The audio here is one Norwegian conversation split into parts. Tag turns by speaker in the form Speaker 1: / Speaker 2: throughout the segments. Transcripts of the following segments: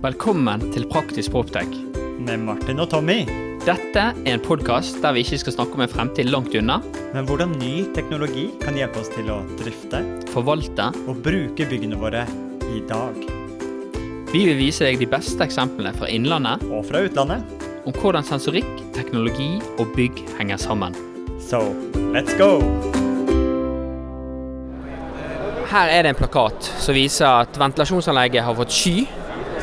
Speaker 1: Velkommen til Praktisk Proptech.
Speaker 2: Med Martin og Tommy.
Speaker 1: Dette er en podkast der vi ikke skal snakke om en fremtid langt unna,
Speaker 2: Men hvordan ny teknologi kan hjelpe oss til å drifte
Speaker 1: forvalte.
Speaker 2: og bruke byggene våre i dag.
Speaker 1: Vi vil vise deg de beste eksemplene fra innlandet
Speaker 2: Og fra utlandet.
Speaker 1: om hvordan sensorikk, teknologi og bygg henger sammen.
Speaker 2: Så let's go!
Speaker 1: Her er det en plakat som viser at ventilasjonsanlegget har fått sky.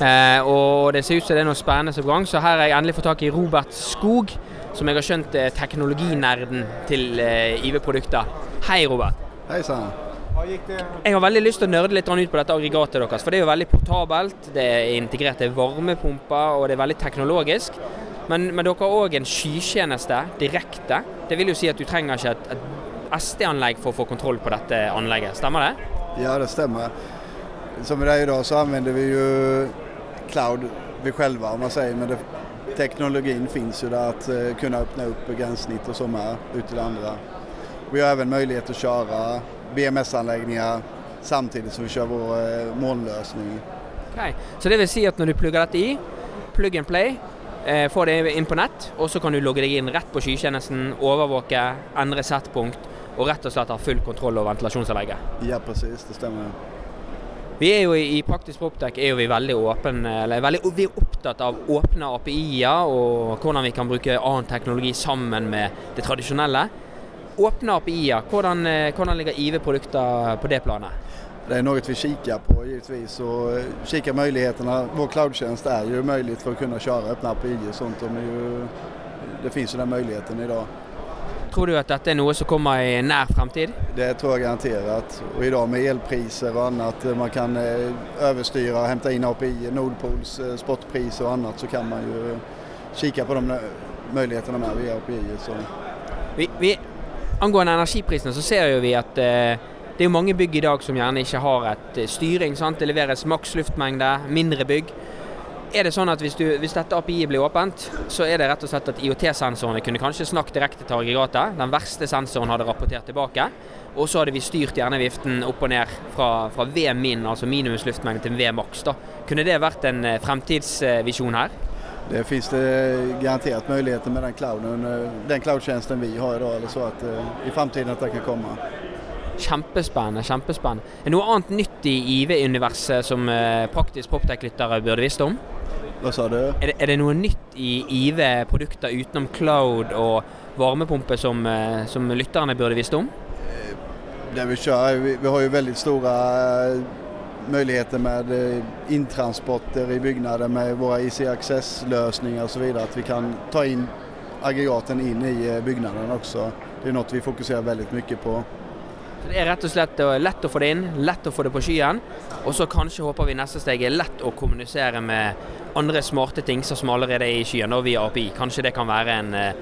Speaker 1: Eh, og det ser ut som det er noe spennende som er på gang, så her har jeg endelig fått tak i Robert Skog, som jeg har skjønt er teknologinerden til eh, IV-produkter. Hei, Robert.
Speaker 3: Hei sann.
Speaker 1: Jeg har veldig lyst til å nerde litt ut på dette aggregatet deres, for det er jo veldig portabelt. Det er integrerte varmepumper, og det er veldig teknologisk. Men, men dere har òg en skytjeneste direkte. Det vil jo si at du trenger ikke et, et SD-anlegg for å få kontroll på dette anlegget. Stemmer det?
Speaker 3: Ja, det stemmer. Som det är idag så anvender vi ju cloud vi själva om man säger, men det, teknologin finns ju där att eh, kunna öppna upp gränssnitt och så med ut till andra. Vi har även möjlighet att köra BMS-anläggningar samtidigt som vi kör vår eh, molnlösning.
Speaker 1: Okay. Så det vil si at når du plugger dette i, plug and play, eh, får det inn på nett, og så kan du logge deg inn rett på skytjenesten, overvåke, endre settpunkt, og rett og slett ha full kontroll over ventilasjonsanlegget.
Speaker 3: Ja, precis, det stämmer.
Speaker 1: Vi er jo i, Praktisk Proptech er jo vi veldig åpne, eller veldig, vi er opptatt av åpne API-er og hvordan vi kan bruke annen teknologi sammen med det tradisjonelle. Åpne API-er, hvordan, eh, hvordan ligger IV-produkter på det planet?
Speaker 3: Det är något vi kikar på givetvis och eh, kikar möjligheterna. Vår cloudtjänst är ju möjligt för att kunna köra öppna API och sånt. De är ju, det finns ju den möjligheten idag.
Speaker 1: Tror du at dette er noe som kommer i nær fremtid?
Speaker 3: Det tror jeg garantert. Og i dag med elpriser og annat, eh, man kan overstyre og hente inn in API, Nordpols spotpris og annet, så kan man jo kikke på de mulighetene med via API. Så.
Speaker 1: Vi, vi, angående energiprisene så ser jo vi at eh, det er mange bygg i dag som gjerne ikke har et eh, styring. sant? Det leveres maks luftmengde, mindre bygg. Er det sånn at hvis, du, hvis dette API blir åpent, så er det rett og slett at IOT-sensorene kunne kanskje snakket direkte til aggregatet. Den verste sensoren hadde rapportert tilbake. Og så hadde vi styrt hjerneviften opp og ned fra, fra V min, altså minimumsluftmengde, til V maks. da. Kunne det vært en eh, fremtidsvisjon her?
Speaker 3: Det finns det garanterat möjligheter med den clouden, eh, den cloudtjänsten vi har idag eller så att eh, i framtiden att det kan komma.
Speaker 1: Kjempespennende. kjempespennende. Er det noe annet nytt i IV-universet som praktisk Poptech-lyttere burde visst om?
Speaker 3: Vad sa du?
Speaker 1: Er det, er det noe nytt i IV-produkter utenom cloud og varmepumpe som, eh, som lytterne burde visst om?
Speaker 3: Det vi kjører, vi, vi har jo veldig store muligheter möjligheter med inntransporter intransporter i byggnader med våra IC Access-lösningar och så vidare. Att vi kan ta in aggregaten in i eh, byggnaden också. Det är något vi fokuserar väldigt mycket på.
Speaker 1: Så Det er rett og slett eh, lett å få det inn, lett å få det på skyen. Og så kanskje håper vi neste steg er lett å kommunisere med andre smarte ting som allerede er i skyen, og via API. Kanskje det kan være en, eh,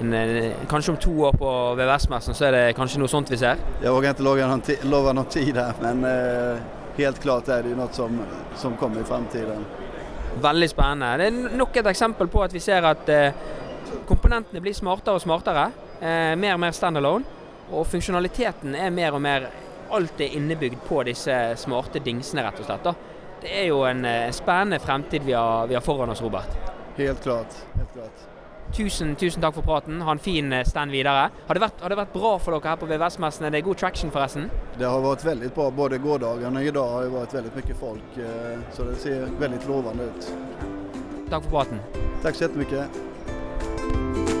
Speaker 1: en eh, Kanskje om to år på VVS-messen så er det kanskje noe sånt vi ser?
Speaker 3: Jeg våger ikke love noen, ti- lova någon tid her, men eh, helt klart er det jo noe som, som kommer i fremtiden.
Speaker 1: Veldig spennende. Det er nok et eksempel på at vi ser at eh, komponentene blir smartere og smartere. Eh, mer og mer standalone. Og funksjonaliteten er mer og mer Alt er innebygd på disse smarte dingsene, rett og slett. da. Det er jo en eh, spennende fremtid vi har, vi har foran oss, Robert.
Speaker 3: Helt klart. Helt klart.
Speaker 1: Tusen, tusen takk for praten. Ha en fin eh, stand videre. Har det vært, har det vært bra for dere her på VVS-messen? Er det god traction, forresten?
Speaker 3: Det har vært veldig bra, både gårdagen i dag har det vært veldig mye folk eh, så det ser veldig lovende ut.
Speaker 1: Takk for praten.
Speaker 3: Takk så jättemycket.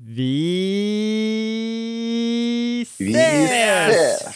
Speaker 2: Vi ses!
Speaker 4: Vi ses!